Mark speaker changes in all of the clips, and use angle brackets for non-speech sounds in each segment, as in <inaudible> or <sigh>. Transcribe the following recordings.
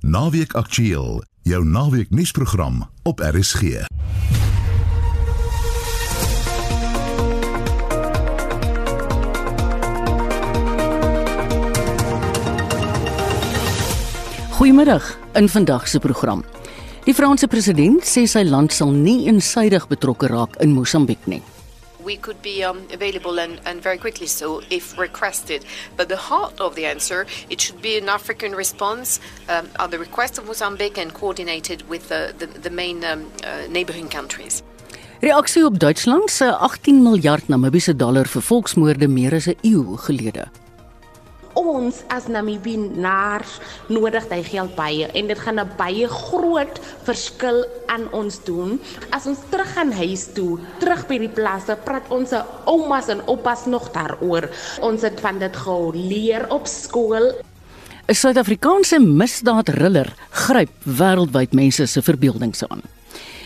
Speaker 1: Naweek Aktueel, jou naweek nuusprogram op RSG.
Speaker 2: Goeiemiddag in vandag se program. Die Franse president sê sy land sal nie eensydig betrokke raak in Mosambiek nie.
Speaker 3: We could be um, available and, and very quickly so if requested. But the heart of the answer, it should be an African response um, on the request of Mozambique and coordinated with the, the, the main um, uh, neighboring countries.
Speaker 2: Reaksie op Duitsland se 18 miljard Namibiese dollar vir volksmoorde meer as 'n eeu gelede.
Speaker 4: Ons as Namibiënaars nodig daai geld baie en dit gaan 'n baie groot verskil aan ons doen. As ons terug gaan huis toe, terug by die plase, praat ons oumas en oupas nog daaroor. Ons het van dit geleer op skool.
Speaker 2: 'n Suid-Afrikaanse misdaadriller gryp wêreldwyd mense se verbeeldings aan.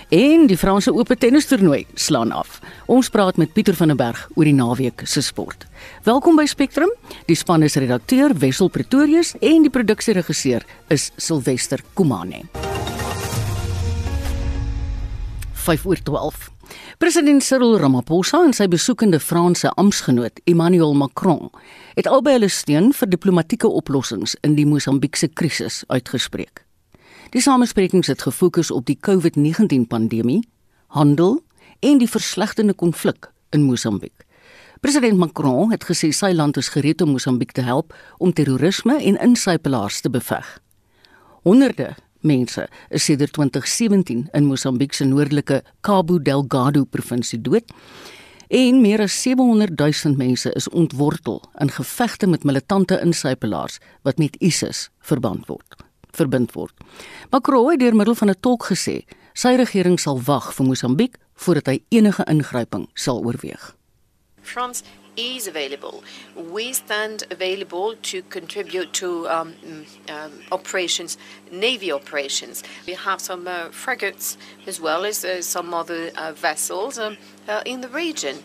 Speaker 2: En die Franse Ope tennistoernooi slaan af. Ons praat met Pieter van der Berg oor die naweek se sport. Welkom by Spectrum. Die span is redakteur Wessel Pretorius en die produksieregisseur is Silwester Komane. 5 oor 12. President Cyril Ramaphosa en sy besoekende Franse amptgenoot Emmanuel Macron het albei hulle steun vir diplomatieke oplossings in die Mosambiekse krisis uitgespreek. Die samesprekings het gefokus op die COVID-19 pandemie, handel en die verslegtende konflik in Mosambiek. President Macron het gesê sy land is gereed om Mosambiek te help om terrorisme en insypelaars te beveg. Honderde mense is sedert 2017 in Mosambiek se noordelike Cabo Delgado provinsie dood en meer as 700 000 mense is ontwortel in gevegte met militante insypelaars wat met ISIS verband word verbind word. Macron het deur middel van 'n tolk gesê sy regering sal wag vir Mosambiek voordat hy enige ingryping sal oorweeg.
Speaker 3: France is available. We stand available to contribute to um, um, operations, navy operations. We have some uh, frigates as well as uh, some other uh, vessels um, uh, in the region,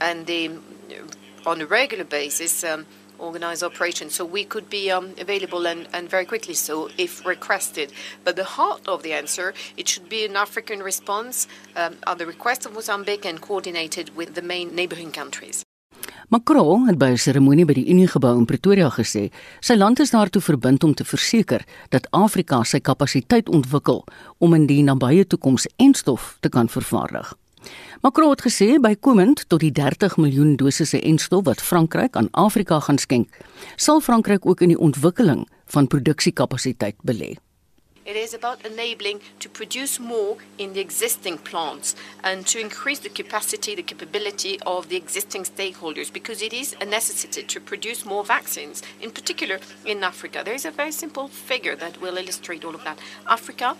Speaker 3: and they, on a regular basis. Organize operations so we could be um, available and, and very quickly so if requested but the heart of the answer it should be an african response um, on the request of mozambique and coordinated with the main neighboring countries
Speaker 2: Macron het by 'n seremonie by die Uniegebou in Pretoria gesê sy land is daartoe verbind om te verseker dat Afrika sy kapasiteit ontwikkel om in die nabye toekoms enstof te kan vervaardig. Macron het gesê bykomend tot die 30 miljoen dosisse enstof wat Frankryk aan Afrika gaan skenk, sal Frankryk ook in die ontwikkeling van produksiekapasiteit belê.
Speaker 3: It is about enabling to produce more in the existing plants and to increase the capacity, the capability of the existing stakeholders because it is a necessity to produce more vaccines, in particular in Africa. There is a very simple figure that will illustrate all of that. Africa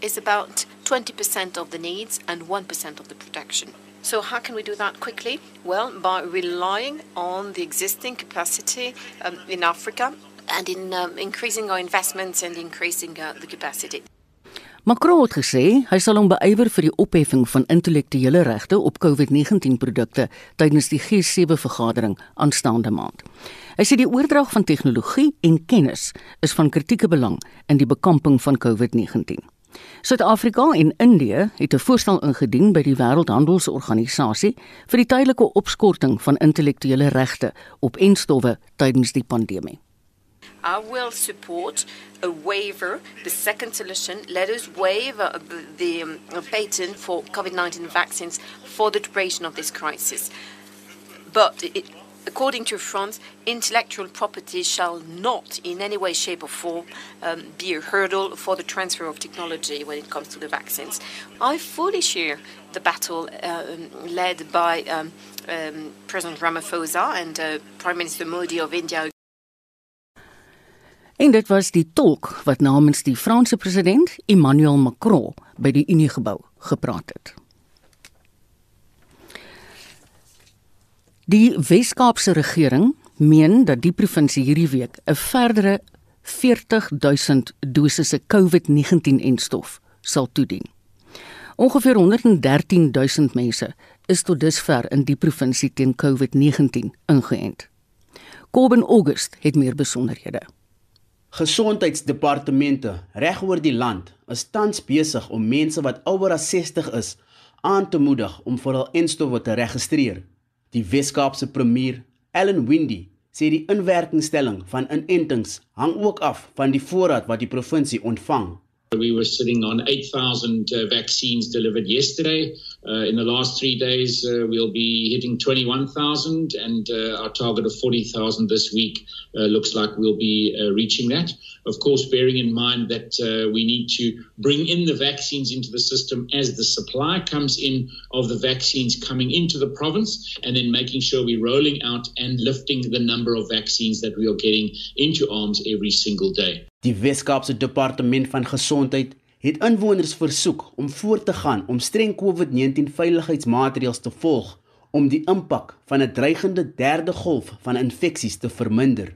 Speaker 3: is about 20% of the needs and 1% of the production. So, how can we do that quickly? Well, by relying on the existing capacity um, in Africa and in um, increasing our investments and increasing uh, the capacity.
Speaker 2: Macron het gesê hy sal hom beywer vir die opheffing van intellektuele regte op COVID-19 produkte tydens die G7 vergadering aanstaande maand. Hy sê die oordrag van tegnologie en kennis is van kritieke belang in die bekamping van COVID-19. Suid-Afrika en Indië het 'n voorstel ingedien by die Wêreldhandelsorganisasie vir die tydelike opskorting van intellektuele regte op enstowwe tydens die pandemie.
Speaker 3: I will support a waiver, the second solution. Let us waive uh, the um, patent for COVID 19 vaccines for the duration of this crisis. But it, according to France, intellectual property shall not in any way, shape, or form um, be a hurdle for the transfer of technology when it comes to the vaccines. I fully share the battle uh, led by um, um, President Ramaphosa and uh, Prime Minister Modi of India
Speaker 2: En dit was die tolk wat namens die Franse president Emmanuel Macron by die Uniegebou gepraat het. Die Wes-Kaapse regering meen dat die provinsie hierdie week 'n verdere 40000 dosisse COVID-19-enstof sal toedien. Ongeveer 113000 mense is tot dusver in die provinsie teen COVID-19 ingeënt. Corbin August het meer besonderhede.
Speaker 5: Gesondheidsdepartemente regoor die land is tans besig om mense wat ouer as 60 is aan te moedig om vir hul enstowwe te registreer. Die Weskaapse premier, Ellen Windy, sê die inwerkingstelling van inentings hang ook af van die voorraad wat die provinsie ontvang.
Speaker 6: We were sitting on 8,000 uh, vaccines delivered yesterday. Uh, in the last three days, uh, we'll be hitting 21,000, and uh, our target of 40,000 this week uh, looks like we'll be uh, reaching that. Of course, bearing in mind that we need to bring in the vaccines into the system as the supply comes in of the vaccines coming into the province, and then making sure we're rolling out and lifting the number of vaccines that we are getting into arms every single day.
Speaker 5: Die Weskaapse Departement van Gesondheid het inwoners versoek om voort te gaan om streng COVID-19 veiligheidsmaatreëls te volg om die impak van 'n dreigende derde golf van infeksies te verminder.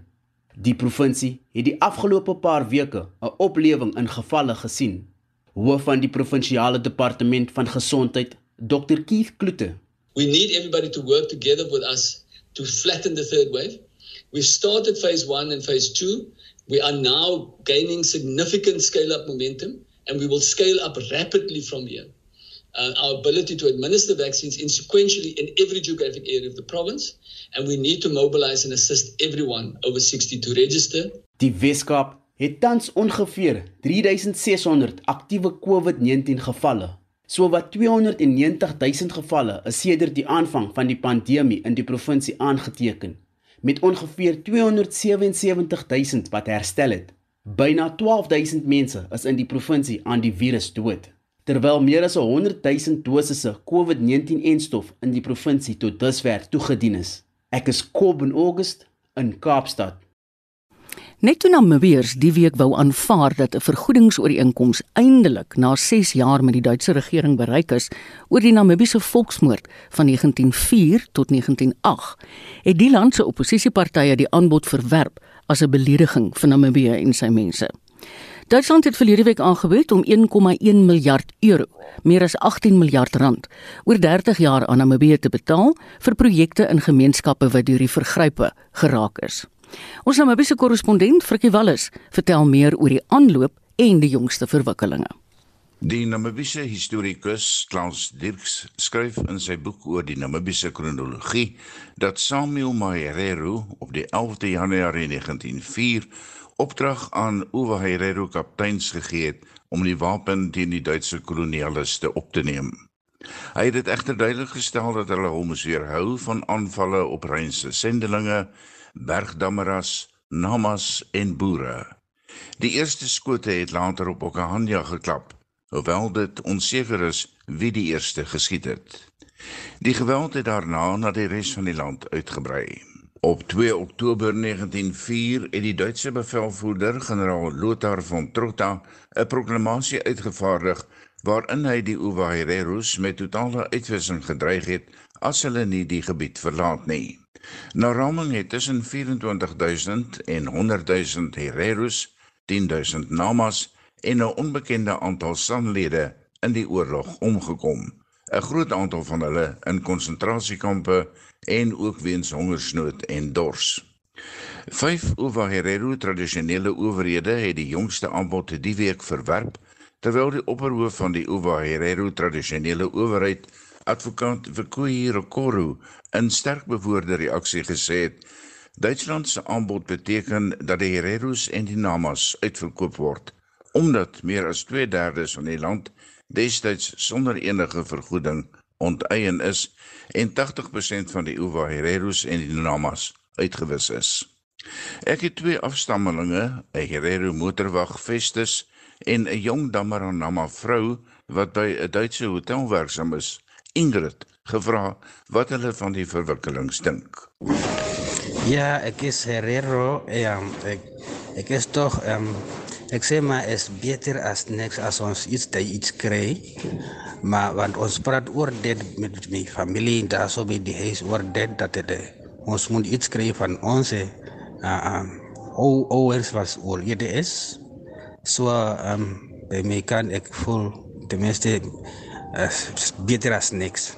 Speaker 5: Die provinsie het die afgelope paar weke 'n oplewing in gevalle gesien. Hoof van die provinsiale departement van gesondheid, Dr Keith Kloete.
Speaker 7: We need everybody to work together with us to flatten the third wave. We started phase 1 and phase 2 We are now gaining significant scale up momentum and we will scale up rapidly from here. Uh, our ability to administer vaccines in sequentially in every geographic area of the province and we need to mobilize and assist everyone over 60 to register.
Speaker 5: Die Weskaap het tans ongeveer 3600 aktiewe COVID-19 gevalle. So wat 290 000 gevalle is sedert die aanvang van die pandemie in die provinsie aangeteken met ongeveer 277000 wat herstel het. Byna 12000 mense is in die provinsie aan die virus dood, terwyl meer as 100000 dosisse COVID-19-enstof in die provinsie tot dusver toegedien is. Ek is Kobben August in Kaapstad.
Speaker 2: Net toe Namibiërs die week wou aanvaar dat 'n vergoedingsooreenkoms eindelik na 6 jaar met die Duitse regering bereik is oor die Namibiese volksmoord van 1904 tot 1908, het die land se oppositiepartye die aanbod verwerp as 'n belediging vir Namibië en sy mense. Duitsland het verlede week aangebied om 1,1 miljard euro, meer as 18 miljard rand, oor 30 jaar aan Namibië te betaal vir projekte in gemeenskappe wat deur die vergrype geraak is. Ons Namibiese korrespondent Frikkie Wallis vertel meer oor die aanloop en die jongste verwikkelinge.
Speaker 8: Die Namibiese historikus Klaus Dirks skryf in sy boek oor die Namibiese kronologie dat Samuel Maherero op die 11de Januarie 1904 opdrag aan Uwe Herero kapteins gegee het om die wapen teen die Duitse kolonialiste op te neem. Hy het dit egter duidelik gestel dat hulle hom moes weerhou van aanvalle op Rynse sendelinge bergdammeras, namas en boere. Die eerste skote het later op Okahanja geklap, hoewel dit onseker is wie die eerste geskiet het. Die geweld het daarna na die res van die land uitgebrei. Op 2 Oktober 1904 het die Duitse bevelvoerder, generaal Lothar von Trotha, 'n proklamasie uitgevaardig waarin hy die Uwahirerus met totale uitwissing gedreig het as hulle nie die gebied verlaat nie. Na raming het tussen 24000 en 100000 hereros, 10000 namas en 'n onbekende aantal sanlede in die oorlog omgekom. 'n Groot aantal van hulle in konsentrasiekampe en ook weens hongersnood en dors. Vyf Uwaherero tradisionele owerhede het die jongste aanbod die week verwerp terwyl die opperhoof van die Uwaherero tradisionele owerheid advokaat Vikoyi Rokoro in sterk bewoorde reaksie gesê het Duitsland se aanbod beteken dat die Hereros en die Namas uitverkoop word omdat meer as 2/3 van die land destyds sonder enige vergoeding onteien is en 80% van die Uwa Hereros en die Namas uitgewis is. Ek het twee afstammelinge, 'n Herero motorwag Festus en 'n jong Damaranama vrou wat by 'n Duitse hotel werksaam is Ingrid gevra wat hulle van die verwikkelings dink.
Speaker 9: Ja, ek is Herrero, ja, ek ek is tog ehm um, ek sê maar is beter as niks as ons iets te iets kry. Maar want ons praat oor dit met my familie en daar so by die huis oor dit dat dit ons moet iets kry van ons eh uh, um, o ouers was oor dit is. So um, by my kan ek voel ten minste is beter as niks.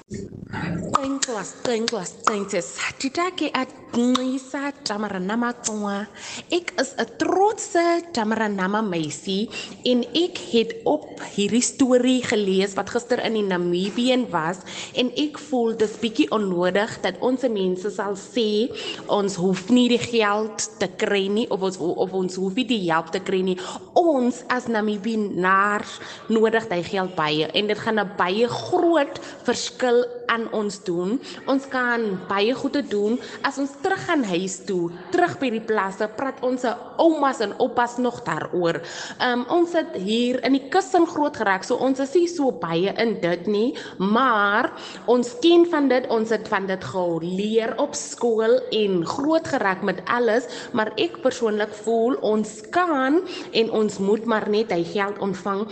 Speaker 4: Enkla klas teng klas teng ses ditake at ngisa tamaranama tswa ek is 'n trotse tamaranama meisie en ek het op hierdie storie gelees wat gister in die Namibian was en ek voel dis bietjie onnodig dat ons mense sal sê ons hoef nie die geld kry nie of ons of ons hoef nie die te kry nie. Ons as Namibianaars nodig daai geld baie en dit gaan 'n baie groot verskil aan ons doen ons kan baie goede doen as ons terug gaan huis toe, terug by die plase, praat ons se oumas en oupas nog daaroor. Um ons het hier in die kusin groot geraak, so ons is nie so baie in dit nie, maar ons ken van dit, ons het van dit geleer op skool en groot geraak met alles, maar ek persoonlik voel ons kan en ons moet maar net hy geld ontvang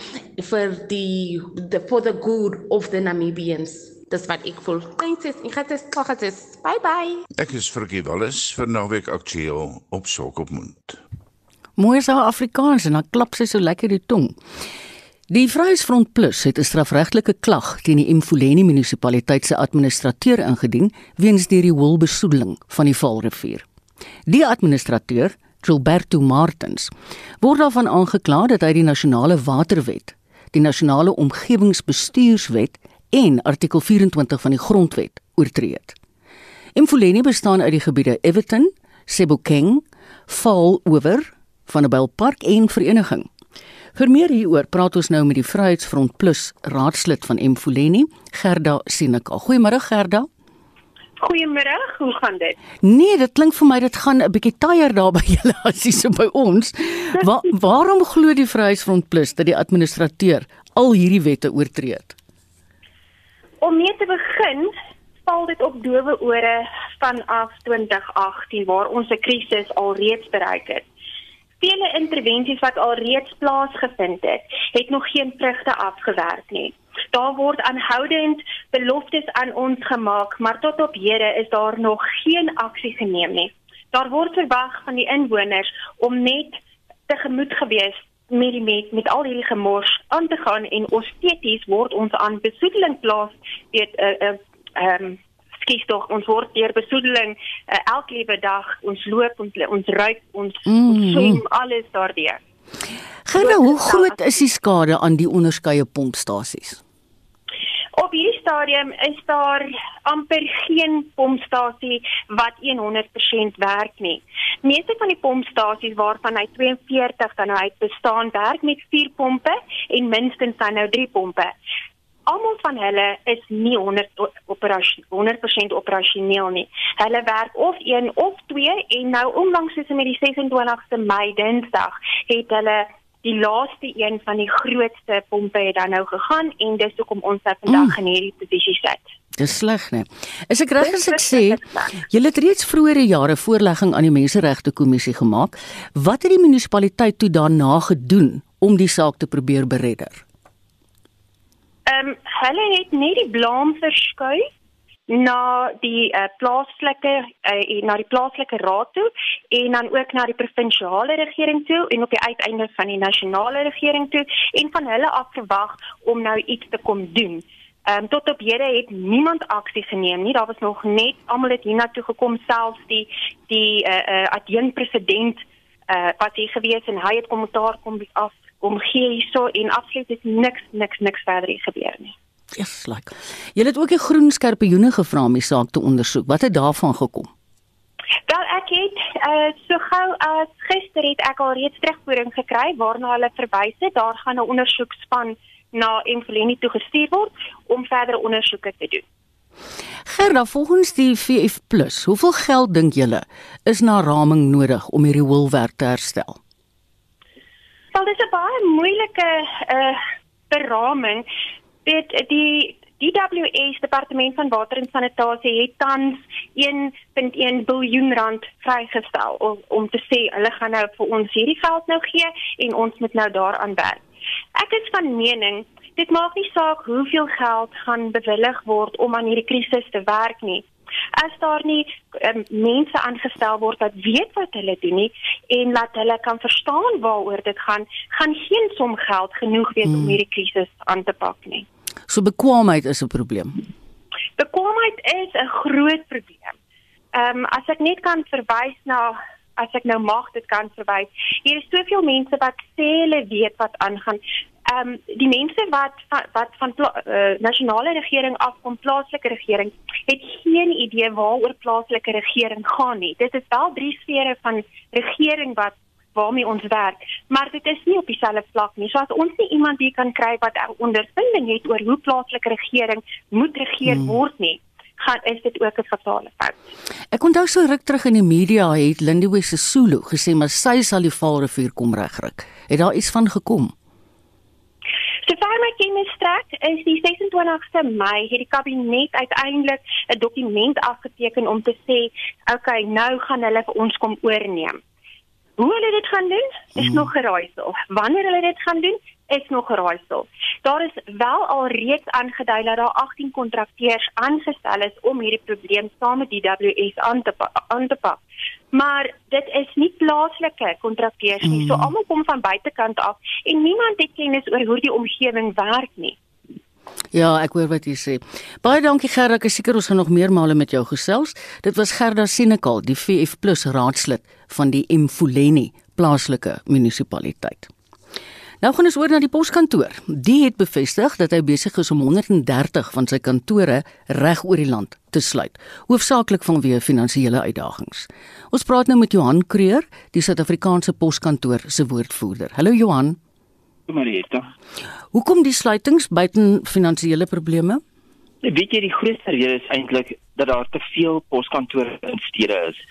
Speaker 4: vir die the, for the good of the Namibians. Dis wat ek voel. Prinses, ek het dit gehad. Bye bye.
Speaker 8: Ek is Frikkie Wallis vir naweek aktueel op Sok op Mond.
Speaker 2: Mooi is haar Afrikaans en dan klap sy so lekker die tong. Die Vryheidsfront Plus het 'n strafregtelike klag teen die Imfuleni munisipaliteit se administrateur ingedien weens die rioolbesoedeling van die Vaalrivier. Die administrateur, Gilberto Martins, word daarvan aangekla dat hy die nasionale waterwet, die nasionale omgewingsbestuurswet en artikel 24 van die grondwet oortree het. Imfuleni bestaan uit die gebiede Everton, Sebokeng, Vaalower, Vanderbijl Park en Vereniging. Vir meer hieroor praat ons nou met die Vryheidsfront Plus raadslid van Imfuleni, Gerda Sineka. Goeiemôre Gerda.
Speaker 10: Goeiemôre, hoe gaan dit?
Speaker 2: Nee, dit klink vir my dit gaan 'n bietjie taier daar <laughs> by julle as jy so by ons. Wa waarom glo die Vryheidsfront Plus dat die administrateur al hierdie wette oortree het?
Speaker 10: Om mee te begin, val dit op dowe ore vanaf 2018 waar ons 'n krisis alreeds bereik het. Vele intervensies wat alreeds plaasgevind het, het nog geen vrugte afgewerk nie. Daar word aanhoudend beloftes aan ons gemaak, maar tot op hede is daar nog geen aksie geneem nie. Daar word verwag van die inwoners om net tegemoet gewees met die met, met al hierdie gemors aan te gaan en esteties word ons aan besoedeling plaas weet 'n uh, 'n uh, ehm um, skies tog ons word deur besoedeling uh, elke liewe dag ons loop ons ons ruik ons mm. ons swem alles daardeur.
Speaker 2: Gerda, hoe groot is die skade aan die onderskeie pompstasies?
Speaker 10: Op hierdie stadium is daar amper geen pompstasie wat 100% werk nie. Meeste van die pompstasies waarvan hy 42 dan nou uit bestaan werk met 4 pompe en minstens dan nou 3 pompe. Almal van hulle is nie 100 operasie 100% operasioneel nie. Hulle werk of 1 of 2 en nou onlangs soos met die 26ste Mei Dinsdag het hulle die laaste een van die grootste pompe het dan nou gegaan en dis hoekom ons nou vandag mm. in hierdie posisie sit.
Speaker 2: Dis sleg, né? Is ek reg as ek sê julle het reeds vroeëre jare voorlegging aan die Menseregte Kommissie gemaak. Wat het die munisipaliteit toe daarna gedoen om die saak te probeer beredder?
Speaker 10: Ehm um, hulle het net die blame verskuif na die uh, plaaslike uh, na die plaaslike raad toe en dan ook na die provinsiale regering toe en op die uiteinde van die nasionale regering toe en van hulle af verwag om nou iets te kom doen. Ehm um, tot op hede het niemand aksie geneem nie. Daar was nog net almal het hiernatoe gekom selfs die die uh, uh, adjunkt president uh, wat hier gewees en hy het kommentaar kom af om gee hierso en absoluut is niks niks niks verder gebeur nie.
Speaker 2: Yes, like. Jy het ook die groen skorpioene gevra om die saak te ondersoek. Wat het daarvan gekom?
Speaker 10: Wel ek het uh, so gou as gister het ek al reeds terugvoering gekry waarna hulle verwys het. Daar gaan 'n ondersoekspan na Emfuleni toe gestuur word om verdere ondersoeke te doen.
Speaker 2: Gerda, volgens die VF+, hoeveel geld dink julle is na raming nodig om hierdie wolwerk te herstel?
Speaker 10: Wel, dis 'n baie moeilike uh beraming weet die DWS departement van water en sanitasie het tans 1.1 biljoen rand vrygestel om, om te sê hulle gaan nou vir ons hierdie geld nou gee en ons moet nou daaraan werk. Ek is van mening dit maak nie saak hoeveel geld gaan bewillig word om aan hierdie krisis te werk nie. As daar nie um, mense aangestel word wat weet wat hulle doen nie en laat hulle kan verstaan waaroor dit gaan, gaan geen som geld genoeg wees hmm. om hierdie krisis aan te pak nie.
Speaker 2: So bekwaamheid is 'n probleem.
Speaker 10: Bekwaamheid is 'n groot probleem. Ehm um, as ek net kan verwys na as ek nou mag dit kan verwys. Hier is soveel mense wat sê hulle weet wat aangaan. Ehm um, die mense wat wat van uh, nasionale regering afkom, plaaslike regering, het geen idee waaroor plaaslike regering gaan nie. Dit is wel drie sfere van regering wat waarmee ons werk, maar dit is nie op dieselfde vlak nie. So as ons nie iemand hier kan kry wat ondervinding het oor hoe plaaslike regering moet regeer hmm. word nie, gaan is dit ook 'n fatale fout.
Speaker 2: Ek onthou so ruk terug in die media het Lindiwe Sisulu gesê maar sy sal die Vaalrivier kom regryk. Het daar iets van gekom?
Speaker 10: Sover my kennis strek, is die 26ste Mei het die kabinet uiteindelik 'n dokument afgeteken om te sê, "Oké, okay, nou gaan hulle vir ons kom oorneem." Hoe hulle dit gaan doen, is hmm. nog geraaisel. Wanneer hulle dit gaan doen, is nog geraaisel. Daar is wel al reeds aangedui dat daar 18 kontrakteurs aangestel is om hierdie probleem saam met die WS aan te aan te pak. Maar dit is nie plaaslike kontrakteurs nie. So hmm. almal kom van buitekant af en niemand het kennis oor hoe die omgewing werk nie.
Speaker 2: Ja, ek hoor wat jy sê. Baie dankie Gerda, ek is seker ons gaan nog meermale met jou gesels. Dit was Gerda Senekal, die VF+ raadslid van die Mfuleni plaaslike munisipaliteit. Nou gaan ons oor na die poskantoor. Die het bevestig dat hy besig is om 130 van sy kantore reg oor die land te sluit, hoofsaaklik vanweë finansiële uitdagings. Ons praat nou met Johan Kreur, die Suid-Afrikaanse poskantoor se woordvoerder. Hallo Johan.
Speaker 11: Marieta.
Speaker 2: Hoekom die sluitings buiten finansiële probleme?
Speaker 11: Weet jy die grootste rede is eintlik dat daar te veel poskantore in stede is.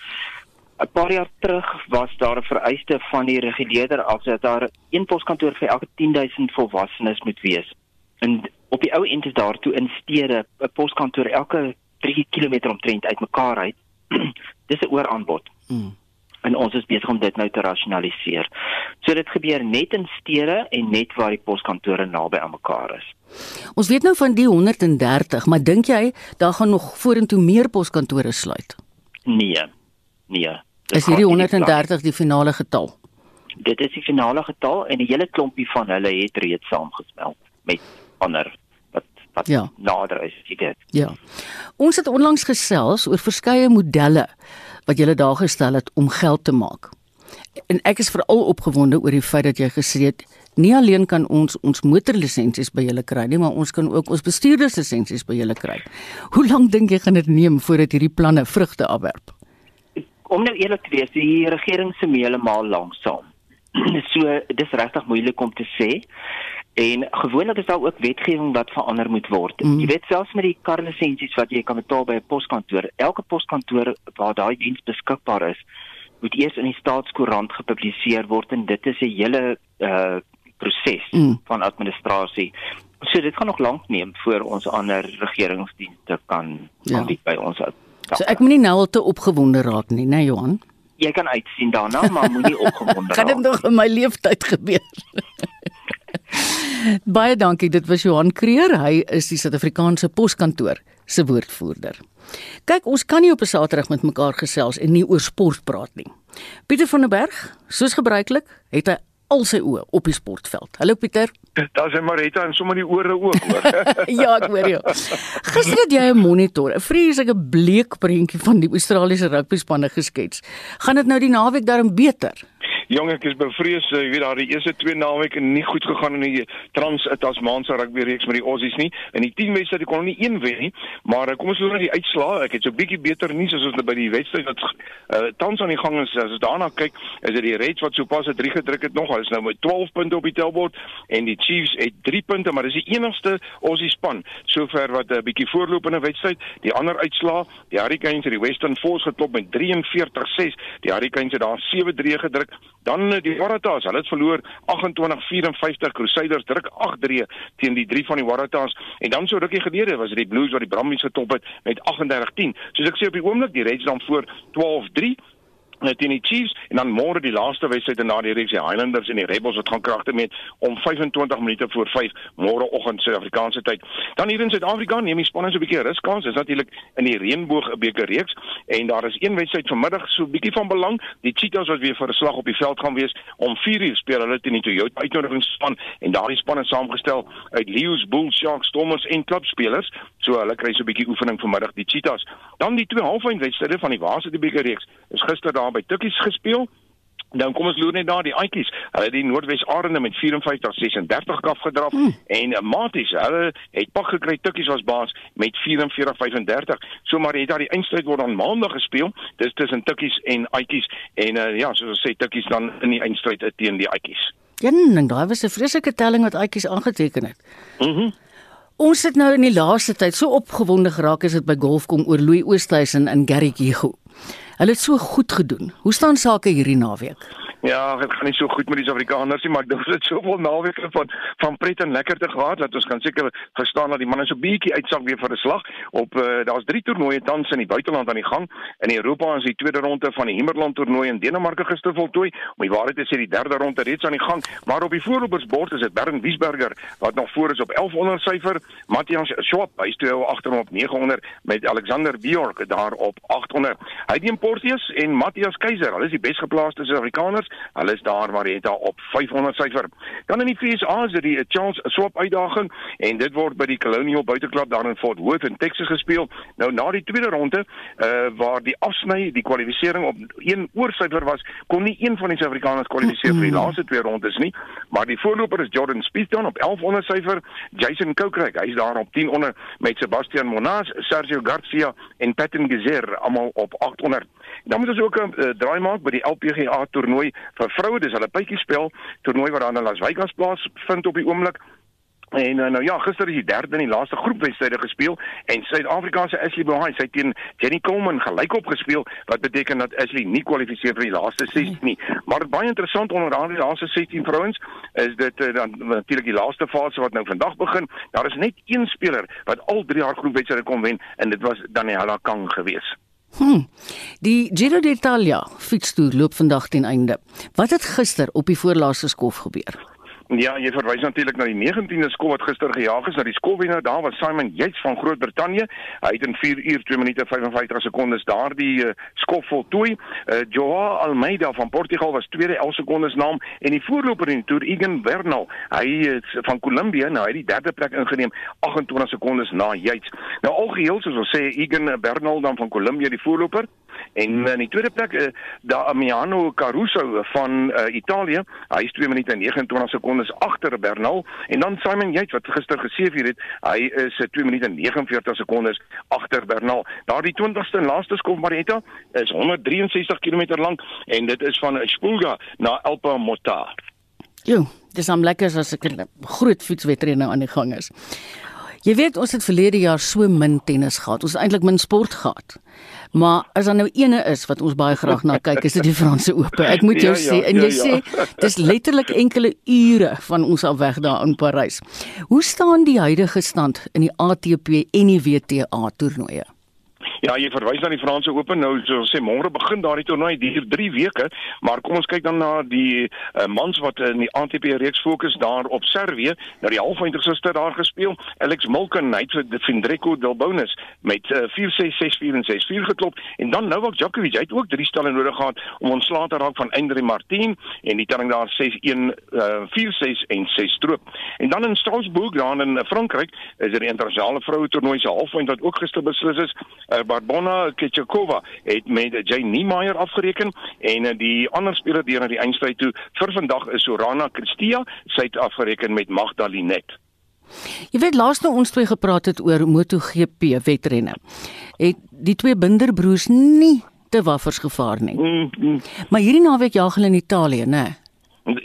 Speaker 11: 'n Paar jaar terug was daar 'n vereiste van die reguleerder af dat daar een poskantoor vir elke 10000 volwassenes moet wees. En op die ou end is daar toe in stede 'n poskantoor elke 3 km omtrent uitmekaar uit. <clears throat> Dis 'n ooraanbod. Hmm en ons is besig om dit nou te rasionaliseer. So dit gebeur net in stede en net waar die poskantore naby aan mekaar is.
Speaker 2: Ons weet nou van die 130, maar dink jy daar gaan nog vorentoe meer poskantore sluit?
Speaker 11: Nee. Nee.
Speaker 2: Is hierdie 130 die finale getal?
Speaker 11: Dit is die finale getal en 'n hele klompie van hulle het reeds saamgesmelt met ander wat wat ja. nader is, jy weet.
Speaker 2: Ja. Ons het onlangs gesels oor verskeie modelle wat jy daar gestel het om geld te maak. En ek is veral opgewonde oor die feit dat jy gesê het nie alleen kan ons ons motorlisensies by julle kry nie, maar ons kan ook ons bestuurderslisensies by julle kry. Hoe lank dink jy gaan dit neem voordat hierdie planne vrugte afwerp?
Speaker 11: Om nou eerlik te wees, die regering se mee heeltemal lanksaam. <clears throat> so dis regtig moeilik om te sê. En gewoonlik is daar ook wetgewing wat verander moet word. Mm. Jy weet selfs met die karlisensies wat jy kan betaal by 'n poskantoor, elke poskantoor waar daai diens beskikbaar is, moet eers in die staatskoerant gepubliseer word en dit is 'n hele uh proses mm. van administrasie. So dit gaan nog lank neem voor ons ander regeringsdienste kan ja. by ons uit.
Speaker 2: So ek moenie nou al te opgewonde raak nie, né nee, Johan?
Speaker 11: Jy kan uitsien daarna, maar moenie <laughs> opgewonde raak.
Speaker 2: Kan dit nog in my lewenstyd gebeur? <laughs> Baie dankie. Dit was Johan Kreer. Hy is die Suid-Afrikaanse Poskantoor se woordvoerder. Kyk, ons kan nie op 'n Saterdag met mekaar gesels en nie oor sport praat nie. Pieter van der Berg, soos gebruiklik, het hy al sy oë op die sportveld. Hallo Pieter. <laughs>
Speaker 12: Daar's hy Marita en sommer die ore ook hoor. <laughs>
Speaker 2: ja, ek hoor jou. Gister het jy 'n monitor, 'n vreeslike bleek prentjie van die Australiese rugbyspanne geskets. Gaan dit nou die naweek daarin beter?
Speaker 12: Jong ek is bevrees, jy weet daar die eerste twee naweke nie goed gegaan in die Trans-Tasmaanse rugby reeks met die Aussies nie. In die 10 wedstryde kon hulle nie een wen nie, maar kom ons loop na die uitslae. Ek het so bietjie beter nuus as ons by die wedstryd wat uh, tans aan die gang is. As ons daarna kyk, is dit die Reds wat sopas 'n 3 gedruk het nog. Hulle is nou met 12 punte op die tellbord en die Chiefs het 3 punte, maar dis die enigste Aussie span sover wat 'n uh, bietjie voorloop in 'n wedstryd. Die ander uitslae, die Hurricanes het die Western Force geklop met 43-6. Die Hurricanes het daar 7-3 gedruk. Dan eh, die Waratahs, hulle het verloor 28-54 Crusaders druk 8-3 teen die drie van die Waratahs en dan so rukkie gelede was dit die Blues wat die Brumbies getop het met 38-10. Soos ek sê op die oomblik, die Reds dan voor 12-3 uh, teen die Chiefs en dan môre die laaste wedstryd daardie reeks die Highlanders en die Rebels wat gaan kragte met om 25 minute voor 5 môreoggend Suid-Afrikaanse tyd. Dan hier in Suid-Afrika neem die spanning so 'n bietjie ruskans. Dis natuurlik in die Reënboog beker reeks en daar is een wedstryd vanmiddag so 'n bietjie van belang. Die Cheetahs wat weer vir 'n slag op die veld gaan wees om 4 uur speel hulle teen die Toyota uitnodigingsspan en daardie span is saamgestel uit Lions, Bulls, Sharks, Stormers en klubspelers. So hulle kry so 'n bietjie oefening vanmiddag die Cheetahs. Dan die twee halfeindwedstryde van die Waasde beker reeks is gister daar by Tukkies gespeel. Nou kom ons loer net daar die Aitjies. Hulle het die Noordwes Arende met 54-36 afgedraf hmm. en uh, Maties, hulle het pak gekry Tukkies was baas met 44-35. So maar het daar die eindstryd word aan Maandag gespeel. Dis tussen Tukkies en Aitjies en uh, ja, soos ons sê Tukkies dan in die eindstryd teen die Aitjies.
Speaker 2: Ja, en daai was 'n vreeslike telling wat Aitjies aangeteken het.
Speaker 12: Mhm. Mm
Speaker 2: Ons het nou in die laaste tyd so opgewonde geraak as dit by golf kom oor Louis Oosthuizen en Gary Kigo. Hulle het so goed gedoen. Hoe staan sake hierdie naweek?
Speaker 12: Ja, dit gaan nie so goed met die Suid-Afrikaners nie, maar dit het soveel naweke van van pret en lekker te gehad dat ons kan seker verstaan dat die manne so bietjie uitsak weer vir 'n slag op uh, daar's drie toernooie tans in die buiteland aan die gang. In Europa is die tweede ronde van die Himmerland toernooi in Denemarke gister voltooi. Om die waarheid te sê, die derde ronde reeds aan die gang, maar op die voorlopersbord is dit Bernd Wiesberger wat nog voor is op 1100 syfer, Matthias Schwab, hy toe agter hom op 900 met Alexander Bjork daar op 800. Heidi Porteus en Matthias Keiser, hulle is die besgeplaaste Suid-Afrikaners Hulle is daar waar daar op 500 syfer. Dan in die FSA is dit die Charles Swap uitdaging en dit word by die Colonial Buiteklub daar in Fort Worth in Texas gespeel. Nou na die tweede ronde uh waar die afsny die kwalifikasie op een oorsyfer was, kon nie een van die Suid-Afrikaners kwalifiseer vir die laaste twee rondes nie, maar die voorloper is Jordan Spieth dan op 1100 syfer, Jason Kokrak, hy's daar op 10 onder met Sebastian Monas, Sergio Garcia en Patton Gezer almal op 800. Dan moet ons ook 'n uh, draai maak by die LPGA toernooi vir vroue, dis hulle pypiespel toernooi wat daar in Las Vegas plaasvind op die oomblik. En uh, nou ja, gister is die derde en die laaste groepwedstryde gespeel en Suid-Afrika se Ashley Bohai sy teen Jenny Coleman gelyk op gespeel wat beteken dat Ashley nie kwalifiseer vir die laaste 16 nie. Maar baie interessant onder daardie laaste 16 vrouens is dit uh, dan natuurlik die laaste fase wat nou vandag begin. Daar is net een speler wat al drie jaar groepwedstryde kon wen en dit was Daniela Kang geweest.
Speaker 2: Hm. Die Giro d'Italia fietstoer loop vandag ten einde. Wat het gister op die voorlaaste skof gebeur?
Speaker 12: Ja, jy verwys natuurlik na die 19de skof wat gister gejaag is, na die skofwenner daar was Simon Yates van Groot-Brittanje. Hy het in 4 uur 2 minute 55 sekondes daardie uh, skof voltooi. Uh, Joao Almeida van Portugal was tweede 11 sekondes na hom en die voorloper in die toer Egan Bernal, hy is van Kolumbie, nou hy het die derde plek ingeneem 28 sekondes na Yates. Nou algeheel soos ons sê Egan Bernal dan van Kolumbie die voorloper en in die tweede plek uh, Damiano Caruso van uh, Italië, hy is 2 minute 29 sekondes agter Bernal en dan Simon Yates wat gister geseëvier het, hy is 2 minute 49 sekondes agter Bernal. Daardie 20ste en laaste skof Marietta is 163 km lank en dit is van Spulga na Alpa Mota.
Speaker 2: Jo, dis am lekker as 'n groot fietswedren nou aan die gang is. Jy weet ons het verlede jaar so min tennis gehad. Ons het eintlik min sport gehad. Maar as daar nou ene is wat ons baie graag na kyk, is dit die Franse Ope. Ek moet jou ja, ja, sê en jy ja, ja. sê dis letterlik enkele ure van ons af weg daar in Parys. Hoe staan die huidige stand in die ATP en die WTA toernooie?
Speaker 12: Ja, jy verwys na die Franse Open. Nou so sê môre begin daardie toernooi duur 3 weke, maar kom ons kyk dan na die uh, mans wat in die ATP reeks fokus daar op Servië. Nou die halfeindig gister daar gespeel. Alex Molken het vir Findreko Delbonis met uh, 4-6 6-4 en 6-4 geklop en dan Novak Djokovic het ook drie stelle nodig gehad om ontslae te raak van Andre Martin en die telling daar 6-1 uh, 4-6 en 6 stroop. En dan in Strasbourg daar in Frankryk is er die internasionale vroue toernooi se halfeind wat ook gister beslis is. Uh, Barbona Kechakova het met Jay Niemeyer afgereken en eh, die ander speler deur na die eindstryd toe vir vandag is Sorana Christia, sy het afgereken met Magdalinet.
Speaker 2: Jy weet laas nou ons twee gepraat het oor MotoGP wedrenne. Het die twee Binderbroers nie te waffers gevaar nie. Mm, mm. Maar hierdie naweek jaag hulle in Italië, né?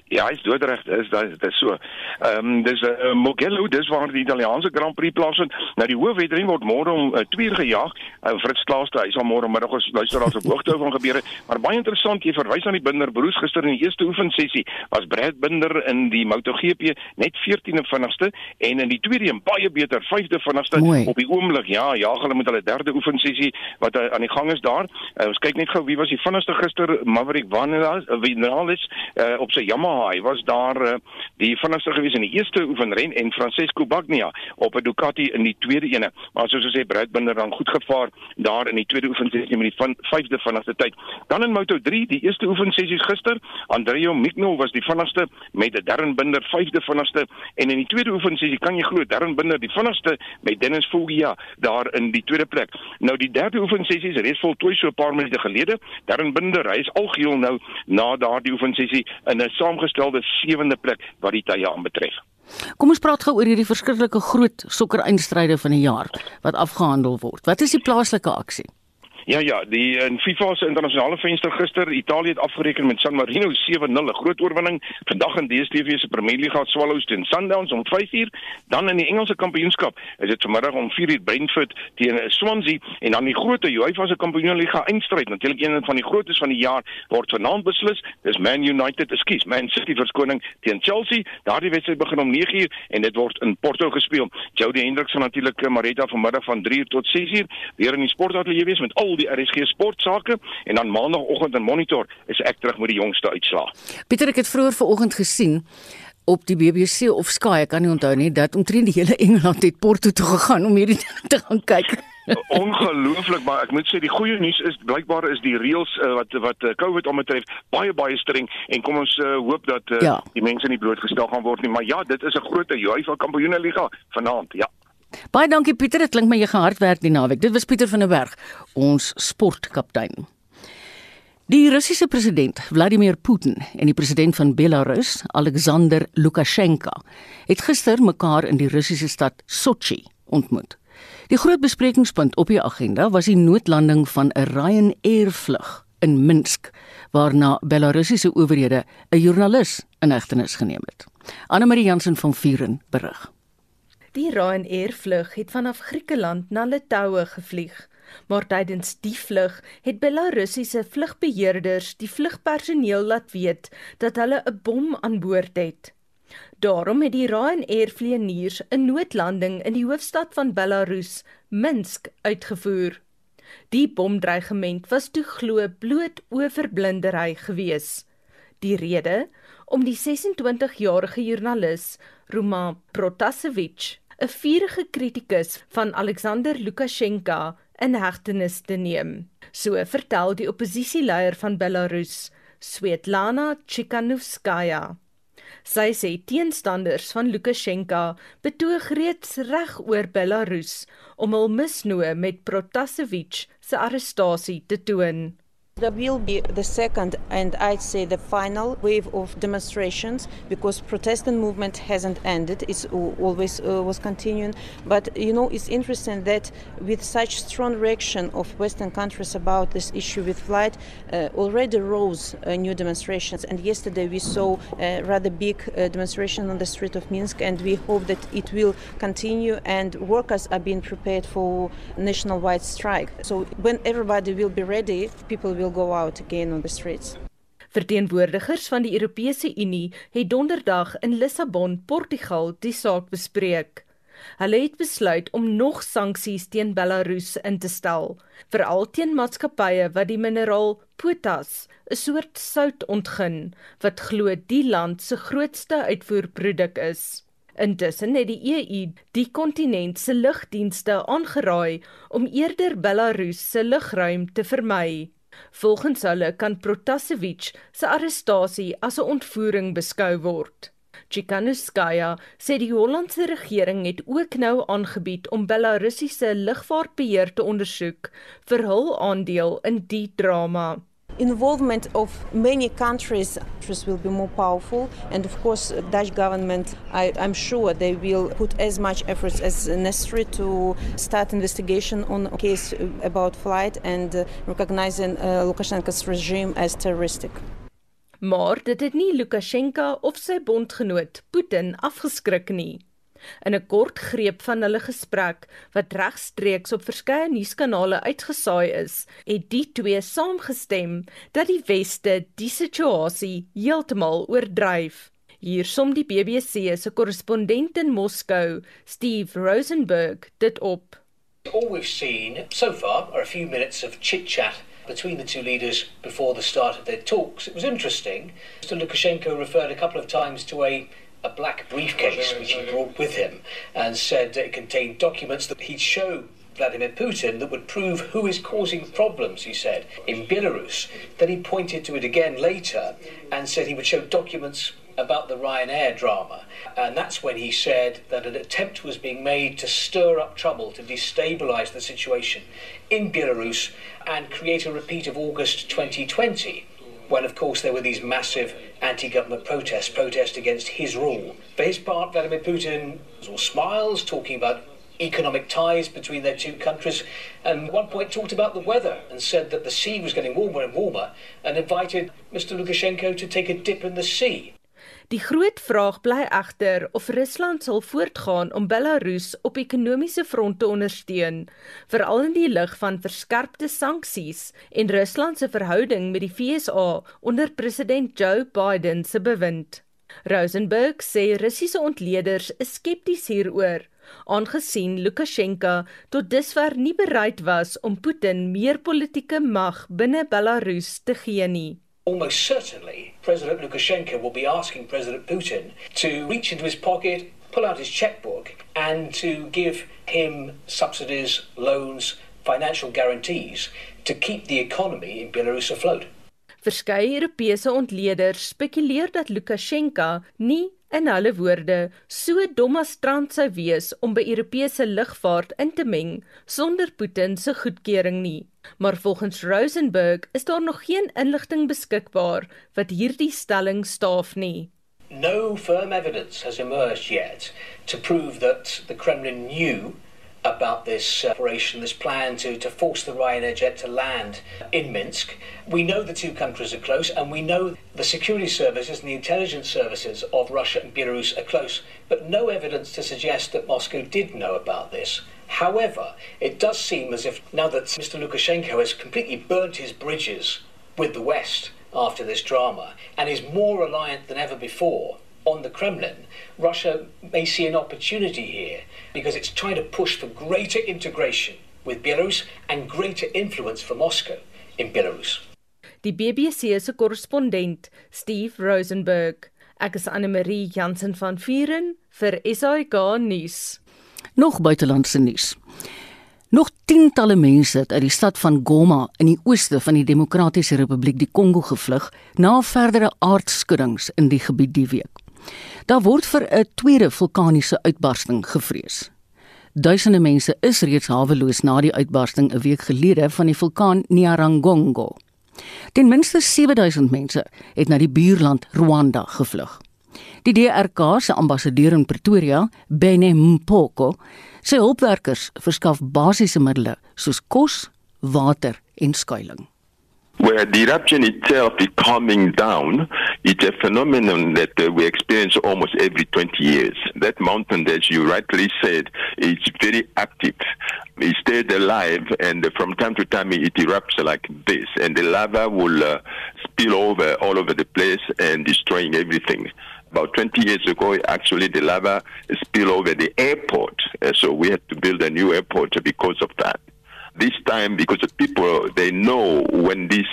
Speaker 12: Ja, hy's doodreg, dis dit is so. Ehm um, dis 'n uh, Mugello, dis waar die Italiaanse Grand Prix plaasvind. Nou die hoofwedren word môre om 2 uh, uur gejaag. Uh, Fritz Klaaste, hy sal môre middag ons luisteraars op hoogte van gebeure. Maar baie interessant, jy verwys aan die Binder Broers gister in die eerste oefensessie was Brad Binder in die MotoGP net 14de vinnigste en in die tweede een baie beter 5de vinnigste op die oomblik. Ja, ja, hulle met hulle derde oefensessie wat uh, aan die gang is daar. Uh, ons kyk net gou wie was die vinnigste gister, Maverick Vinales, uh, Vinales uh, op sy Yamaha hy was daar uh, die vinnigste gewees in die eerste oefenren en Francesco Bagnaia op 'n Ducati in die tweede ene. Maar soos ons sê Brad Binder dan goed gevaar daar in die tweede oefensessie met die van, vyfde vinnigste tyd. Dan in Moto3, die eerste oefensessies gister, Andrea Mikno was die vinnigste met 'n Darren Binder vyfde vinnigste en in die tweede oefensessie kan jy glo Darren Binder die vinnigste met Dennis Foggia daar in die tweede plek. Nou die derde oefensessie is reeds voltooi so 'n paar minute gelede. Darren Binder, hy is algeheel nou na daardie oefensessie in 'n saamgestel gestelde sewende plek wat die tye aanbetref.
Speaker 2: Kom ons praat gou oor hierdie verskriklike groot sokkereindstryde van die jaar wat afgehandel word. Wat is die plaaslike aksie?
Speaker 12: Ja ja, die in FIFA se internasionale venster gister, Italië het afgereken met San Marino 7-0, 'n groot oorwinning. Vandag in DStv se Premier League gaan Swallows teen Sundowns om 5uur. Dan in die Engelse Kampioenskap is dit vanmiddag om 4uur Brentford teen Swansea en dan die groot UEFA se Kampioenligga eindstryd. Natuurlik een van die grootes van die jaar word vanaand beslis. Dis Man United, ekskuus, Man City verskoning teen Chelsea. Daardie wedstryd begin om 9uur en dit word in Porto gespeel. Jody Hendricks natuurlik eh, Marita vanmiddag van 3uur tot 6uur weer in die sportateljee wees met al die RSG sportsake en dan maandagooggend in monitor is ek terug met die jongste uitslae.
Speaker 2: Pieter ek het vroeër vanoggend gesien op die BBC of Sky, ek kan nie onthou nie dat omtrent die hele Engeland het Porto toe gegaan om hierdie te gaan kyk. <laughs>
Speaker 12: Ongelooflik, maar ek moet sê die goeie nuus is blykbaar is die reëls uh, wat wat uh, COVID omtref baie baie streng en kom ons uh, hoop dat uh, ja. die mense nie blootgestel gaan word nie, maar ja, dit is 'n groot UEFA Kampioenligga vanaand, ja.
Speaker 2: Baie dankie Pieter, dit klink my jy gehard werk die naweek. Dit was Pieter van der Berg, ons sportkaptein. Die Russiese president Vladimir Putin en die president van Belarus, Alexander Lukasjenko, het gister mekaar in die Russiese stad Sochi ontmoet. Die groot besprekingspunt op die agenda was die noodlanding van 'n Ryanair vlug in Minsk, waarna Belarusiese owerhede 'n joernalis in hegtenis geneem het. Anne Marie Jansen van Vuren berig.
Speaker 13: Die Ryanair vlug het vanaf Griekeland na Litouwe gevlieg, maar tydens die vlug het Belarusiese vlugbeheerders die vlugpersoneel laat weet dat hulle 'n bom aan boord het. Daarom het die Ryanair vlieëniers 'n noodlanding in die hoofstad van Belarus, Minsk, uitgevoer. Die bomdreigement was toe glo bloot oorverblindery gewees. Die rede om die 26-jarige joernalis Roman Protasevich 'n vurige kritikus van Alexander Lukasjenko in hegtenis te neem. So vertel die oppositieleier van Belarus, Svetlana Tsikhanouskaya. Sy sê teenstanders van Lukasjenko betoog reeds reg oor Belarus om hul misnoë met Protasevich se arrestasie te toon.
Speaker 14: There will be the second and I'd say the final wave of demonstrations because protesting movement hasn't ended. It's always uh, was continuing. But you know, it's interesting that with such strong reaction of Western countries about this issue with flight, uh, already rose uh, new demonstrations. And yesterday we saw a rather big uh, demonstration on the street of Minsk, and we hope that it will continue. And workers are being prepared for nationwide strike. So when everybody will be ready, people will will go out again on the streets.
Speaker 13: Verteenwoordigers van die Europese Unie het donderdag in Lissabon, Portugal, die saak bespreek. Hulle het besluit om nog sanksies teen Belarus in te stel, veral teen maatskappye wat die mineraal potas, 'n soort sout ontgin, wat glo die land se grootste uitvoerproduk is. Intussen het die EU die kontinent se lugdienste aangeraai om eerder Belarus se lugruim te vermy. Volgens hulle kan Protasevich se arrestasie as 'n ontvoering beskou word. Chikanuskaya sê die Hollandse regering het ook nou aangebied om Belarusiese lugvaartbeheer te ondersoek vir hul aandeel in die drama.
Speaker 14: Involvement of many countries will be more powerful and of course dutch government I, i'm sure they will put as much efforts as necessary to start investigation on a case about flight and uh, recognizing uh, lukashenko's regime as terroristic
Speaker 13: Maar dit het nie Lukasjenko of sy bondgenoot Putin afgeskrik nie. In 'n kort greep van hulle gesprek wat regstreeks op verskeie nuuskanale uitgesaai is, het die twee saamgestem dat die weste die situasie heeltemal oordryf. Hier som die BBC se korrespondent in Moskou, Steve Rosenberg, dit op.
Speaker 15: All we've seen so far are a few minutes of chit chat between the two leaders before the start of their talks. It was interesting. Mr. Lukashenko referred a couple of times to a, a black briefcase which he brought with him and said it contained documents that he'd show Vladimir Putin that would prove who is causing problems, he said, in Belarus. Then he pointed to it again later and said he would show documents about the Ryanair drama. And that's when he said that an attempt was being made to stir up trouble, to destabilize the situation in Belarus and create a repeat of August 2020. When, of course, there were these massive anti government protests, protests against his rule. For his part, Vladimir Putin was all smiles, talking about economic ties between their two countries, and one point talked about the weather and said that the sea was getting warmer and warmer, and invited Mr. Lukashenko to take a dip in the sea.
Speaker 13: Die groot vraag bly egter of Rusland sal voortgaan om Belarus op ekonomiese front te ondersteun, veral in die lig van verskerpte sanksies en Rusland se verhouding met die VSA onder president Joe Biden se bewind. Rosenberg sê Russiese ontleeders is skepties hieroor, aangesien Lukasjenko tot dusver nie bereid was om Putin meer politieke mag binne Belarus te gee nie.
Speaker 15: Almost certainly, President Lukashenko will be asking President Putin to reach into his pocket, pull out his checkbook, and to give him subsidies, loans, financial guarantees to keep the economy in Belarus afloat.
Speaker 13: Verskeie Europese ontleeders spekuleer dat Lukasjenko nie in hulle woorde so dom as trant sou wees om by Europese lugvaart in te meng sonder Putin se goedkeuring nie. Maar volgens Rosenberg is daar nog geen inligting beskikbaar wat hierdie stelling staaf nie.
Speaker 15: No firm evidence has emerged yet to prove that the Kremlin knew about this uh, operation, this plan to, to force the Ryanair jet to land in Minsk. We know the two countries are close, and we know the security services and the intelligence services of Russia and Belarus are close, but no evidence to suggest that Moscow did know about this. However, it does seem as if now that Mr. Lukashenko has completely burnt his bridges with the West after this drama and is more reliant than ever before on the Kremlin, Russia may see an opportunity here because it's trying to push for greater integration with Belarus and greater influence for Moscow in Belarus.
Speaker 13: Die BBC se korrespondent, Steve Rosenberg. Ek is Anne Marie Jansen van Vuren vir SAK nuus.
Speaker 2: Nog buitelandse nuus. Nog tientalle mense het uit die stad van Goma in die ooste van die Demokratiese Republiek die Kongo gevlug na verdere aardskuddings in die gebied die week. Daar word vir 'n tweede vulkaniese uitbarsting gevrees. Duisende mense is reeds haweloos na die uitbarsting 'n week gelede van die vulkaan Nyiragongo. Ten minste 7000 mense het na die buurland Rwanda gevlug. Die DRK se ambassadeur in Pretoria, Bene Mpoko, sê hulpwerkers verskaf basiese middele soos kos, water en skuiling.
Speaker 16: where the eruption itself is calming down, it's a phenomenon that uh, we experience almost every 20 years. That mountain, as you rightly said, is very active. It stays alive, and from time to time it erupts like this, and the lava will uh, spill over all over the place and destroying everything. About 20 years ago, actually, the lava spilled over the airport, uh, so we had to build a new airport because of that. This time because the people they know when this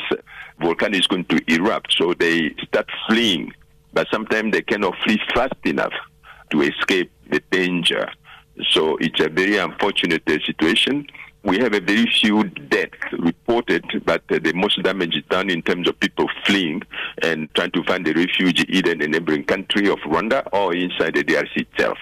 Speaker 16: volcano is going to erupt so they start fleeing. But sometimes they cannot flee fast enough to escape the danger. So it's a very unfortunate uh, situation we have a very few deaths reported, but uh, the most damage is done in terms of people fleeing and trying to find a refuge either in the neighboring country of Rwanda or inside the DRC itself.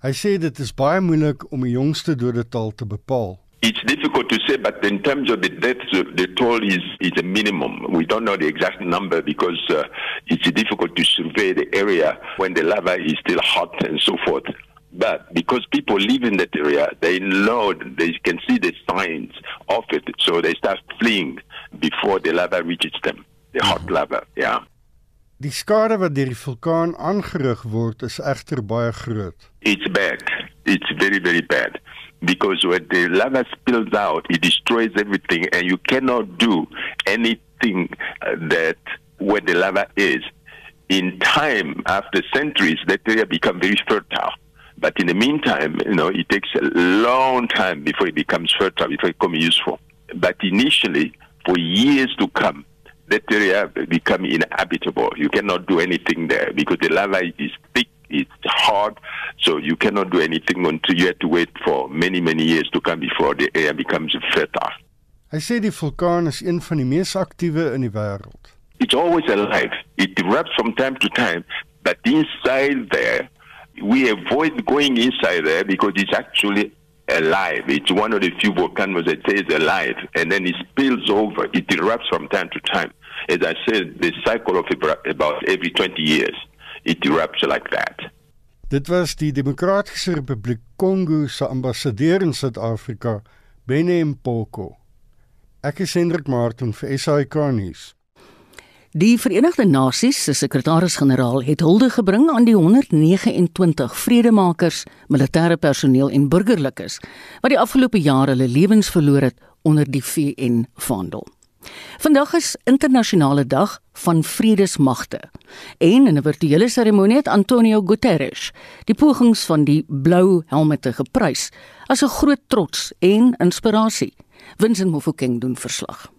Speaker 17: Hy sê dit is baie moeilik om die jongste dodetal te bepaal.
Speaker 16: It's difficult to say, but in terms of the deaths, the toll is, is a minimum. We don't know the exact number because uh, it's difficult to survey the area when the lava is still hot and so forth. But because people live in that area, they know they can see the signs of it, so they start fleeing before the lava reaches them, the hot lava. Yeah.
Speaker 17: Die skade wat deur die vulkaan aangerig word is egter baie groot.
Speaker 16: It's bad. It's very very bad because when the lava spills out, it destroys everything, and you cannot do anything uh, that where the lava is. In time, after centuries, that area become very fertile. But in the meantime, you know, it takes a long time before it becomes fertile, before it becomes useful. But initially, for years to come, that area become inhabitable. You cannot do anything there because the lava is thick, it's hard, so you cannot do anything until you have to wait for many, many years to come before the area becomes fertile.
Speaker 17: Hy sê die vulkaan is een van die mees aktiewe in die wêreld.
Speaker 16: It's always alive. It erupts from time to time, but inside there, we avoid going inside there because it's actually alive. It's one of the few volcanoes that stays alive, and then it spills over. It erupts from time to time. As I said, the cycle of about every 20 years, it erupts like that.
Speaker 17: Dit was die Demokratiese Republiek Kongo se ambassadeur in Suid-Afrika, Bene Mpoko. Ek is Hendrik Martin vir SAK nuus.
Speaker 2: Die Verenigde Nasies se sekretaris-generaal het hulde gebring aan die 129 vredemakers, militêre personeel en burgerlikes wat die afgelope jare hulle lewens verloor het onder die VN-vaandel. Vandag is internasionale dag van vredesmagte en in 'n virtuele seremonie het Antonio Guterres die pogings van die blou helmette geprys as 'n groot trots en inspirasie. Vincent Mofokeng doen verslag.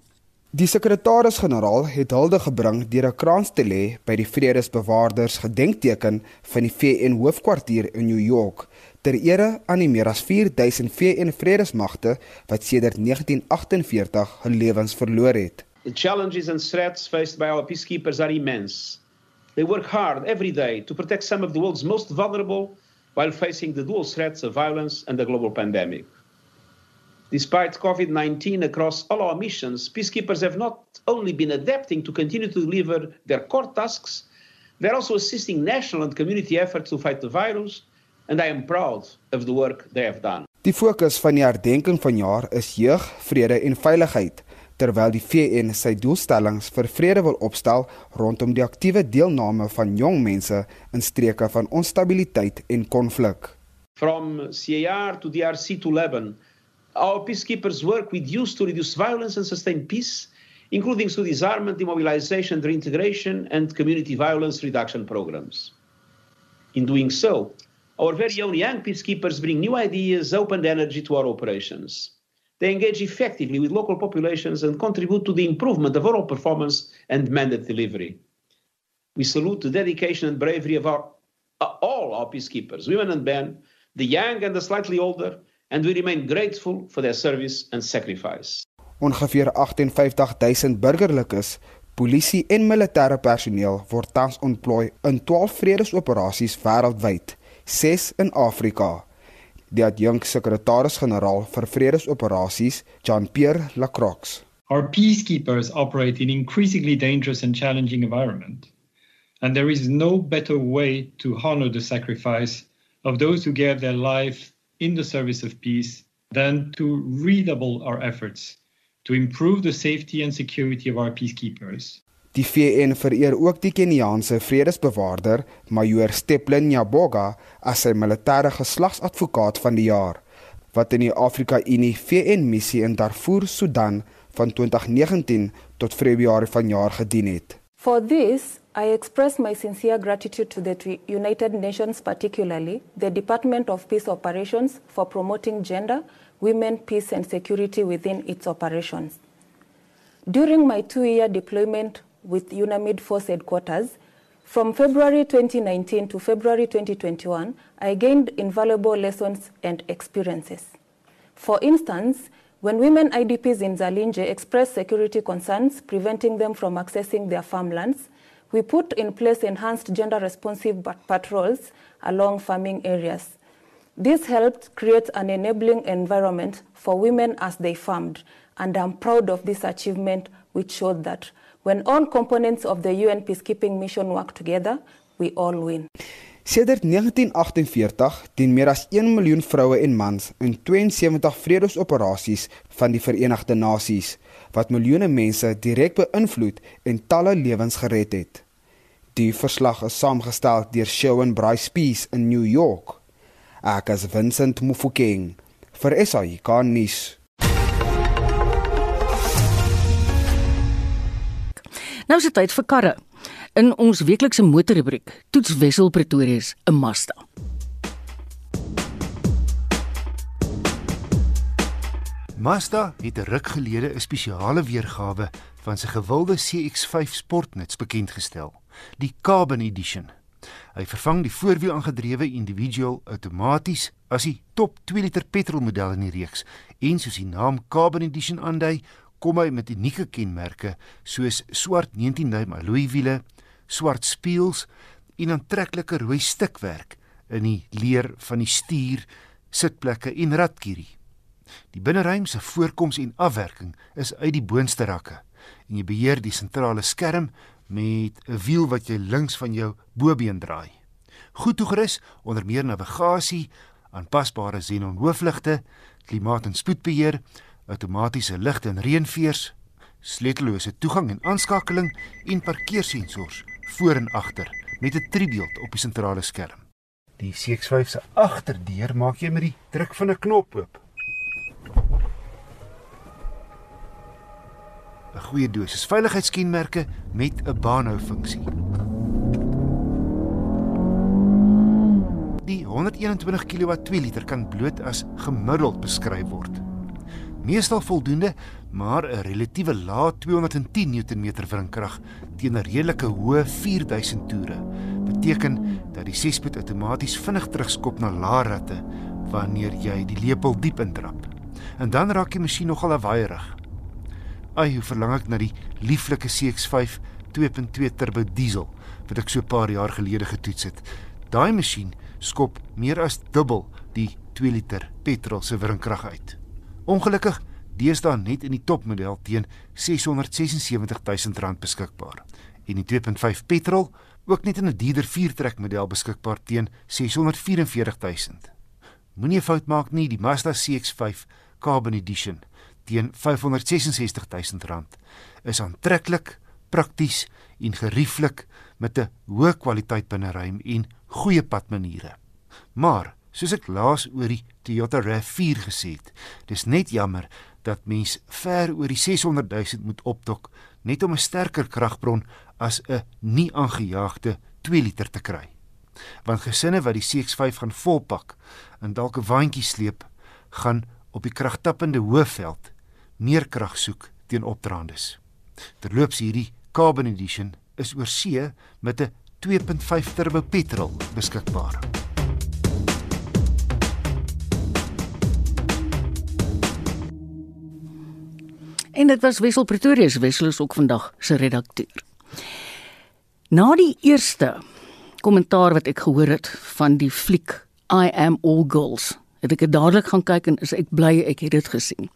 Speaker 18: Die sekretaris-generaal het hulde gebring deur 'n krans te lê by die vredesbewaarders gedenkteken van die VN hoofkwartier in New York ter ere aan die meer as 4000 VN vredesmagte wat sedert 1948 hul lewens verloor het.
Speaker 19: The challenges and threats faced by our peacekeepers are immense. They work hard every day to protect some of the world's most vulnerable while facing the dual threats of violence and the global pandemic. Despite COVID 19 across all our missions, peacekeepers have not only been adapting to continue to deliver their core tasks, they're also assisting national and community efforts to fight the virus, and I am proud of the work they have done.
Speaker 18: Die fokus van die herdenking vanjaar is jeug, vrede en veiligheid, terwyl die VN sy doelstellings vir vrede wil opstel rondom die aktiewe deelname van jong mense in streke van onstabiliteit en konflik.
Speaker 19: From CAR to DRC to Lebanon, our peacekeepers work with youth to reduce violence and sustain peace, including through disarmament, demobilization, reintegration, and community violence reduction programs. In doing so, our very own young peacekeepers bring new ideas, open energy to our operations. They engage effectively with local populations and contribute to the improvement of overall performance and mandate delivery. We salute the dedication and bravery of our, uh, all our peacekeepers, women and men, the young and the slightly older, and we remain grateful for their service and sacrifice.
Speaker 18: Ongeveer 58000 burgerlikes, polisie en militêre personeel word tans ontplooi in 12 vredesoperasies wêreldwyd, 6 in Afrika. Die adjunk sekretaris-generaal vir vredesoperasies, Jean-Pierre Lacroix.
Speaker 20: Our peacekeepers operate in increasingly dangerous and challenging environment. And there is no better way to honor the sacrifice of those who gave their life in the service of peace than to redouble our efforts to improve the safety and security of our peacekeepers.
Speaker 18: Die VN vereer ook die Keniaanse vredesbewaarder, Major Steplin Nyaboga, as sy militêre geslagsadvokaat van die jaar, wat in die Afrika Unie VN missie in Darfur, Sudan van 2019 tot Februarie vanjaar gedien het.
Speaker 21: For this, I express my sincere gratitude to the United Nations, particularly the Department of Peace Operations, for promoting gender, women, peace, and security within its operations. During my two year deployment with UNAMID Force Headquarters, from February 2019 to February 2021, I gained invaluable lessons and experiences. For instance, when women IDPs in Zalinje expressed security concerns preventing them from accessing their farmlands, we put in place enhanced gender responsive patrols along farming areas. This helped create an enabling environment for women as they farmed, and I'm proud of this achievement, which showed that when all components of the UN peacekeeping mission work together, we all win.
Speaker 18: Sedert 1948 dien meer as 1 miljoen vroue en mans in 72 vredesoperasies van die Verenigde Nasies wat miljoene mense direk beïnvloed en talle lewens gered het. Die verslag is saamgestel deur Shawn Bryce Peace in New York. Ek is Vincent Mufokeng vir SAI Garnis.
Speaker 2: Nou is dit tyd vir karre. In ons weeklikse motorrubriek toets Wessel Pretoria se Mazda.
Speaker 22: Mazda het 'n ruk gelede 'n spesiale weergawe van sy gewilde CX-5 sportnuts bekendgestel, die Carbon Edition. Hy vervang die voorwiel aangedrewe individual outomaties as die top 2 liter petrolmodel in die reeks en soos die naam Carbon Edition aandui, kom hy met unieke kenmerke soos swart 19 duim alloy wiele, swart spieëls en aantreklike rooi stikwerk in die leer van die stuur, sitplekke en ratkierie. Die binneruim se voorkoms en afwerking is uit die boonste rakke en jy beheer die sentrale skerm met 'n wiel wat jy links van jou bobeen draai. Goed toegerus onder meer navigasie, aanpasbare xenon hoofligte, klimaat- en spoedbeheer, outomatiese ligte en reënveers, sleutellose toegang en aanskakeling en parkeersensors voor en agter met 'n tribeeld op die sentrale skerm. Die CX-5 se agterdeur maak jy met die druk van 'n knop oop. 'n Goeie dosis veiligheidskenmerke met 'n baanhou funksie. Die 121 kW 2 liter kan bloot as gemiddeld beskryf word. Meestal voldoende, maar 'n relatiewe lae 210 Nm wrinkrag teen 'n redelike hoë 4000 toere beteken dat die 6-spoed outomaties vinnig terugskop na lae ratte wanneer jy die lepel diep intrap. En dan raak die masjien nogal afwaaierig. Ai, hoe verlang ek na die lieflike CX-5 2.2 turbo diesel wat ek so 'n paar jaar gelede getoets het. Daai masjien skop meer as dubbel die 2 liter petrol se wrinkrag uit. Ongelukkig deesdae net in die topmodel teen R676 000 beskikbaar. En die 2.5 petrol ook net in 'n dierder 4-trek model beskikbaar teen 644 000. Moenie 'n fout maak nie, die Mazda CX-5 Carbon Edition teen R566 000 is aantreklik, prakties en gerieflik met 'n hoë kwaliteit binneruim en goeie padmaniere. Maar soos ek laas oor die Toyota RAV4 gesê het, dis net jammer dat mens ver oor die 600 000 moet optok net om 'n sterker kragbron as 'n nie aangejaagde 2 liter te kry. Want gesinne wat die CX5 gaan volpak en dalk 'n waantjie sleep, gaan op die kragtappende hoëveld meer krag soek teen opdraandes. Terloops hierdie Carbon Edition is oor see met 'n 2.5 turbo petrol beskikbaar.
Speaker 2: En dit was Wessel Pretoria se Wessel is ook vandag se redakteur. Na die eerste kommentaar wat ek gehoor het van die fliek I am all girls, het ek dadelik gaan kyk en is ek bly ek het dit gesien.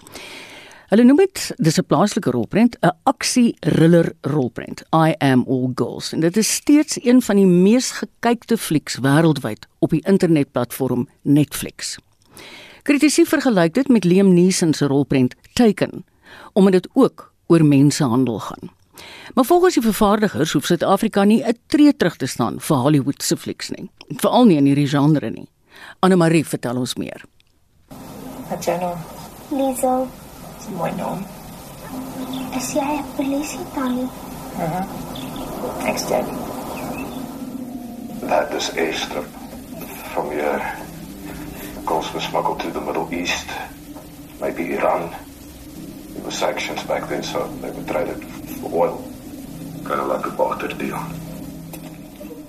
Speaker 2: Hulle noem dit dis 'n plaaslike rolprent, 'n aksie thriller rolprent. I am all girls en dit is steeds een van die mees gekykte flieks wêreldwyd op die internetplatform Netflix. Kritici vergelyk dit met Liam Neeson se rolprent Taken omdat dit ook oor mensenhandel gaan. Maar volgens die vervaardigers hoef Suid-Afrika nie 'n tree terug te staan vir Hollywood se flieks nie, veral nie in hierdie genre nie. Anne Marie vertel ons meer.
Speaker 23: Wat jy nou?
Speaker 24: Liesel,
Speaker 23: Dis 'n mooi naam.
Speaker 24: is jy 'n polisie tannie?
Speaker 23: Mhm. Ek's Jenny.
Speaker 25: That is Esther from your girls were smuggled to the Middle East, maybe Iran. There were sanctions back then, so they would trade it for oil. Kind of like a barter deal.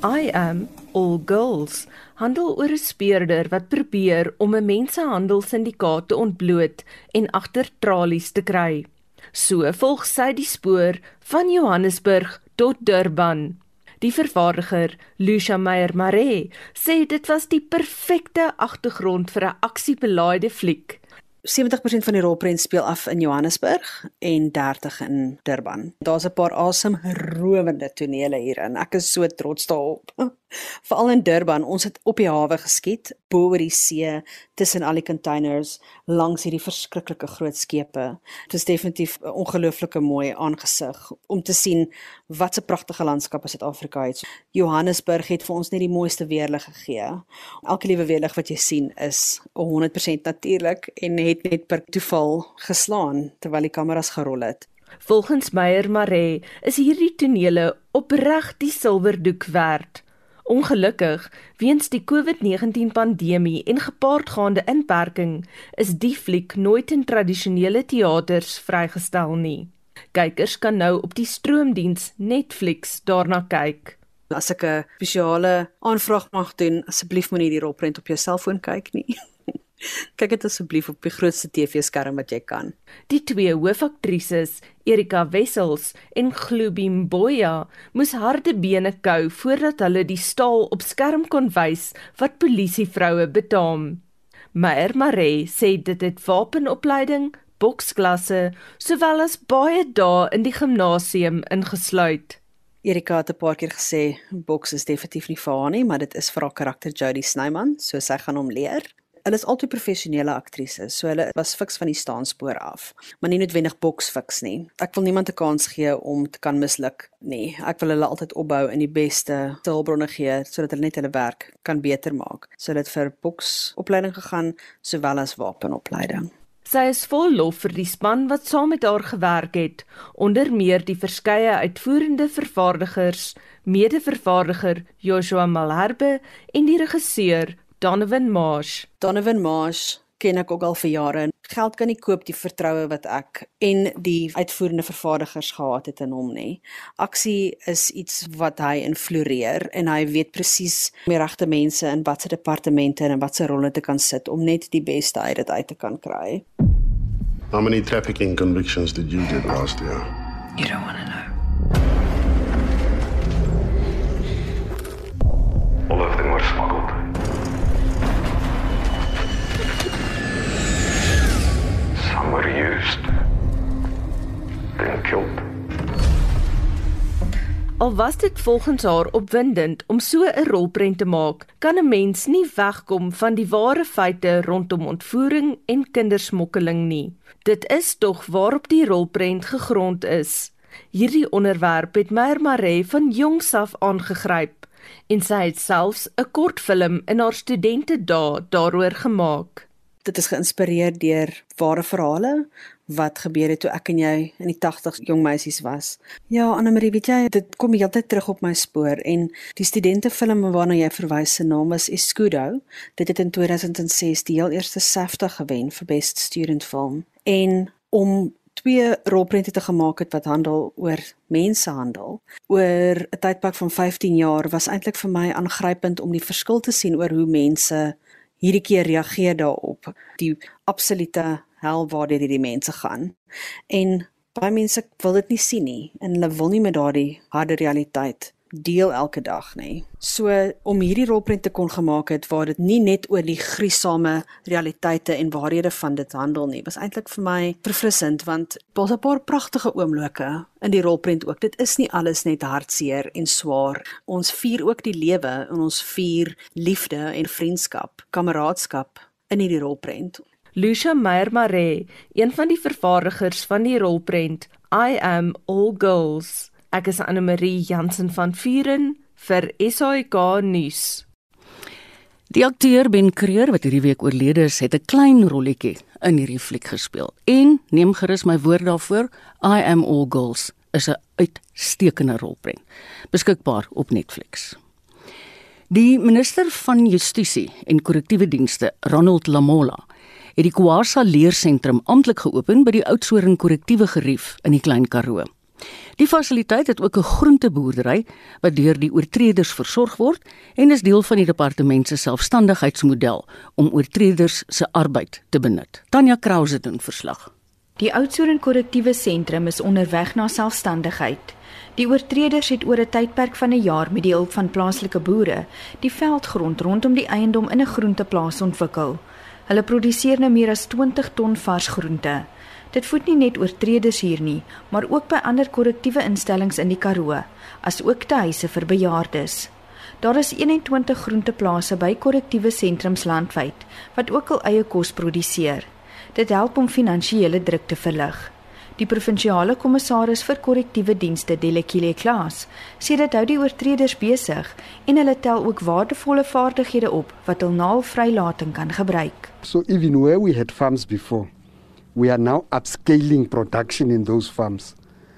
Speaker 13: I am all girls handel oor 'n speurder wat probeer om 'n mensenhandelsindikaat te ontbloot en agter tralies te kry. So volg sy die spoor van Johannesburg tot Durban. Die vervaardiger, Lucia Meyer Mare, sê dit was die perfekte agtergrond vir 'n aksiebelaaide fliek.
Speaker 26: 70% van die rolprent speel af in Johannesburg en 30 in Durban. Daar's 'n paar asemrowende tonele hierin. Ek is so trots daarop. <laughs> Veral in Durban, ons het op die hawe geskiet, bo oor die see. tussen al die containers langs hierdie verskriklike groot skepe. Dit is definitief 'n ongelooflike mooi aangesig om te sien wat 'n pragtige landskap Suid-Afrika het. Johannesburg het vir ons net die mooiste weerlig gegee. Elke liewe weerlig wat jy sien is 100% natuurlik en het net per toeval geslaan terwyl die kameras gerol het.
Speaker 13: Volgens Meyer Maree is hierdie tonele opreg die silwerdoek werd. Ongelukkig, weens die COVID-19 pandemie en gepaardgaande inperking, is die fliek nooit in tradisionele teaters vrygestel nie. Kykers kan nou op die stroomdiens Netflix daarna kyk.
Speaker 26: As ek 'n spesiale aanvraag mag doen, asseblief moenie die rolprent op jou selfoon kyk nie. <laughs> <laughs> Kyk dit asseblief op die grootste TV-skerm wat jy kan.
Speaker 13: Die twee hoofaktrises, Erika Wessels en Globie Mboya, moes harde bene kou voordat hulle die staal op skerm kon wys wat polisievroue betaam. Meyer Maree sê dit het wapenopleiding, boksklasse, sowel as baie dae in die gimnasium ingesluit.
Speaker 26: Erika het 'n paar keer gesê boks is definitief nie vir haar nie, maar dit is vir haar karakter Jody Snyman, so sy gaan hom leer. Hulle is altyd professionele aktrises, so hulle was fiks van die staanspoor af, maar nie noodwendig boks fiks nie. Ek wil niemand 'n kans gee om te kan misluk nie. Ek wil hulle altyd opbou en die beste hulpbronne gee sodat hulle net hulle werk kan beter maak. So dit vir boks opleiding gegaan sowel as wapenopleiding.
Speaker 13: Sy is vol lof vir die span wat saam met haar gewerk het, onder meer die verskeie uitvoerende vervaardigers, mede-vervaardiger Joshua Malherbe en die regisseur Donovan Marsh.
Speaker 26: Donovan Marsh ken ek ook al vir jare. Geld kan nie koop die vertroue wat ek en die uitvoerende vervaardigers gehad het in hom nie. Aksie is iets wat hy influeer en hy weet presies die regte mense in watter departemente en in watter rolle te kan sit om net die beste uit dit uit te kan kry.
Speaker 27: How many trafficking convictions did you get last year?
Speaker 23: You don't want to know.
Speaker 25: All of them were smuggled. Some were used, then killed.
Speaker 13: Al was dit volgens haar opwindend om so 'n rolprent te maak, kan 'n mens nie wegkom van die ware feite rondom ontvoering en kindersmokkeling nie. Dit is tog waarop die rolprent gegrond is. Hierdie onderwerp het Meyer Maree van jongs af aangegryp en sy het selfs 'n kortfilm in haar studentedae daaroor gemaak.
Speaker 26: Dit is geïnspireer deur ware verhale wat gebeur het toe ek en jy in die 80s jong meisies was. Ja, Anne-Marie, weet jy, dit kom heeltyd terug op my spoor en die studentefilm waarna jy verwys se naam is Escudo. Dit het in 2006 die heel eerste SAFTA gewen vir Best Student Film. En om twee rolprente te gemaak het wat handel oor mensehandel oor 'n tydperk van 15 jaar was eintlik vir my aangrypend om die verskil te sien oor hoe mense hierdie keer reageer daarop. Die absolute hel waardeur hierdie mense gaan. En baie mense wil dit nie sien nie en hulle wil nie met daardie harde realiteit deel elke dag nie. So om hierdie rolprent te kon gemaak het waar dit nie net oor die gruisame realiteite en waarhede van dit handel nie, was eintlik vir my verfrissend want daar's 'n paar pragtige oomblikke in die rolprent ook. Dit is nie alles net hartseer en swaar. Ons vier ook die lewe en ons vier liefde en vriendskap, kameraadskap in hierdie rolprent.
Speaker 13: Lucia Meyer Maree, een van die vervaardigers van die rolprent I Am All Girls. Ek is Anne Marie Jansen van Vuren vir SAK nuus.
Speaker 2: Die akteur Ben Creer wat hierdie week oorlede is, het 'n klein rolletjie in hierdie fliek gespeel. En neem gerus my woord daarvoor, I Am All Girls is 'n uitstekende rolprent. Beskikbaar op Netflix. Die minister van Justisie en Korrektiewe Dienste, Ronald Lamola, het die Kwasa leersentrum amptelik geopen by die Oudtshoorn Korrektiewe Gerief in die Klein Karoo. Die fasiliteit het ook 'n groenteboerdery wat deur die oortreders versorg word en is deel van die departement se selfstandigheidsmodel om oortreders se arbeid te benut. Tanya Krause doen verslag.
Speaker 28: Die Oudtshoorn Korrektiewe Sentrum is onderweg na selfstandigheid. Die oortreders het oor 'n tydperk van 'n jaar met die hulp van plaaslike boere die veldgrond rondom die eiendom in 'n groenteplaas ontwikkel. Hulle produseer nou meer as 20 ton vars groente. Dit voed nie net oortreders hier nie, maar ook by ander korrektiewe instellings in die Karoo, asook tuise vir bejaardes. Daar is 21 groenteplase by korrektiewe sentrums landwyd wat ook al eie kos produseer. Dit help om finansiële druk te verlig. Die provinsiale kommissaris vir korrektiewe dienste, Delekile Klaas, sê dit hou die oortreders besig en hulle tel ook waardevolle vaardighede op wat hul naal vrylating kan gebruik.
Speaker 29: So even where we had farms before, we are now upscaling production in those farms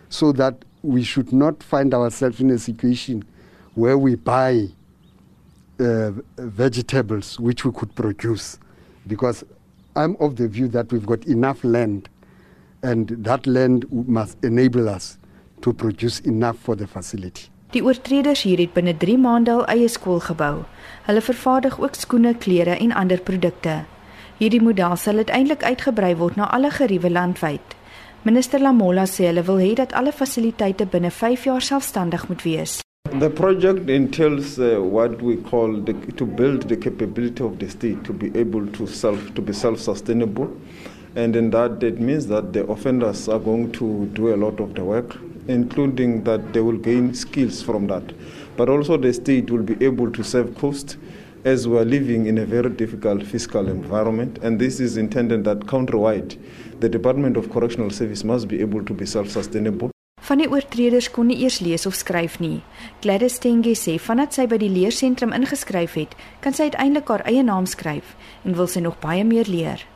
Speaker 29: so that we should not find ourselves in a situation where we buy uh, vegetables which we could produce because I'm of the view that we've got enough land and that land must enable us to produce enough for the facility.
Speaker 28: Die oortreders hier het binne 3 maande al eie skool gebou. Hulle vervaardig ook skoene, klere en ander produkte. Hierdie model sal uiteindelik uitgebrei word na alle geriewe landwyd. Minister Lamola sê hulle wil hê dat alle fasiliteite binne 5 jaar selfstandig moet wees.
Speaker 30: The project entails uh, what we call the, to build the capability of the state to be able to self to be self-sustainable, and in that it means that the offenders are going to do a lot of the work, including that they will gain skills from that, but also the state will be able to save cost as we are living in a very difficult fiscal environment, and this is intended that countrywide, the Department of Correctional Service must be able to be self-sustainable.
Speaker 28: Van die oortreders kon nie eers lees of skryf nie. Gladys Tenge sê vandat sy by die leersentrum ingeskryf het, kan sy uiteindelik haar eie naam skryf en wil sy nog baie meer leer.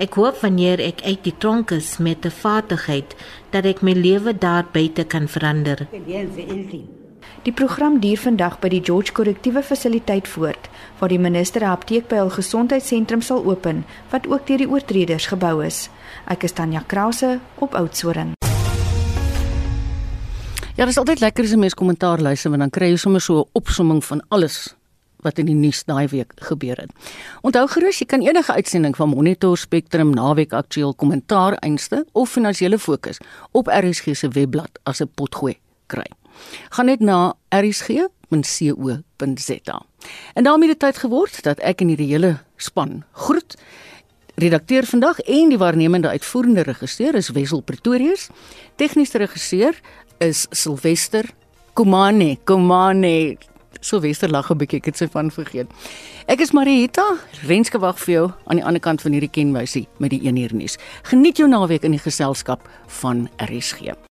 Speaker 31: Ek hoop wanneer ek uit die tronk is met 'n vaardigheid dat ek my lewe daar buite kan verander.
Speaker 28: Die program duur vandag by die George Korrektiewe Fasiliteit voort, waar die minister 'n apteek by hul gesondheidssentrum sal open wat ook deur die oortreders gebou is. Ek is Tanya Krause op Oudtshoorn.
Speaker 2: Ja, dit is altyd lekker as 'n mens kommentaar luister want dan kry jy sommer so 'n opsomming van alles wat in die nuus daai week gebeur het. Onthou gerus, jy kan enige uitsending van Monitor Spectrum naweek aktueel kommentaar einste of finansiële fokus op RSG se webblad as 'n potgooi kry. Gaan net na rsg.co.za. En daarmee het tyd geword dat ek en hierdie hele span groet. Redakteur vandag en die waarnemende uitvoerende regisseur is Wessel Pretorius. Tegniese regisseur is Silwester Komane. Komane. Silwester lag 'n bietjie, ek het sy van vergeet. Ek is Marieta, Renske wag vir jou aan die ander kant van hierdie kenwysie met die 1 uur nuus. Geniet jou naweek in die geselskap van RSG.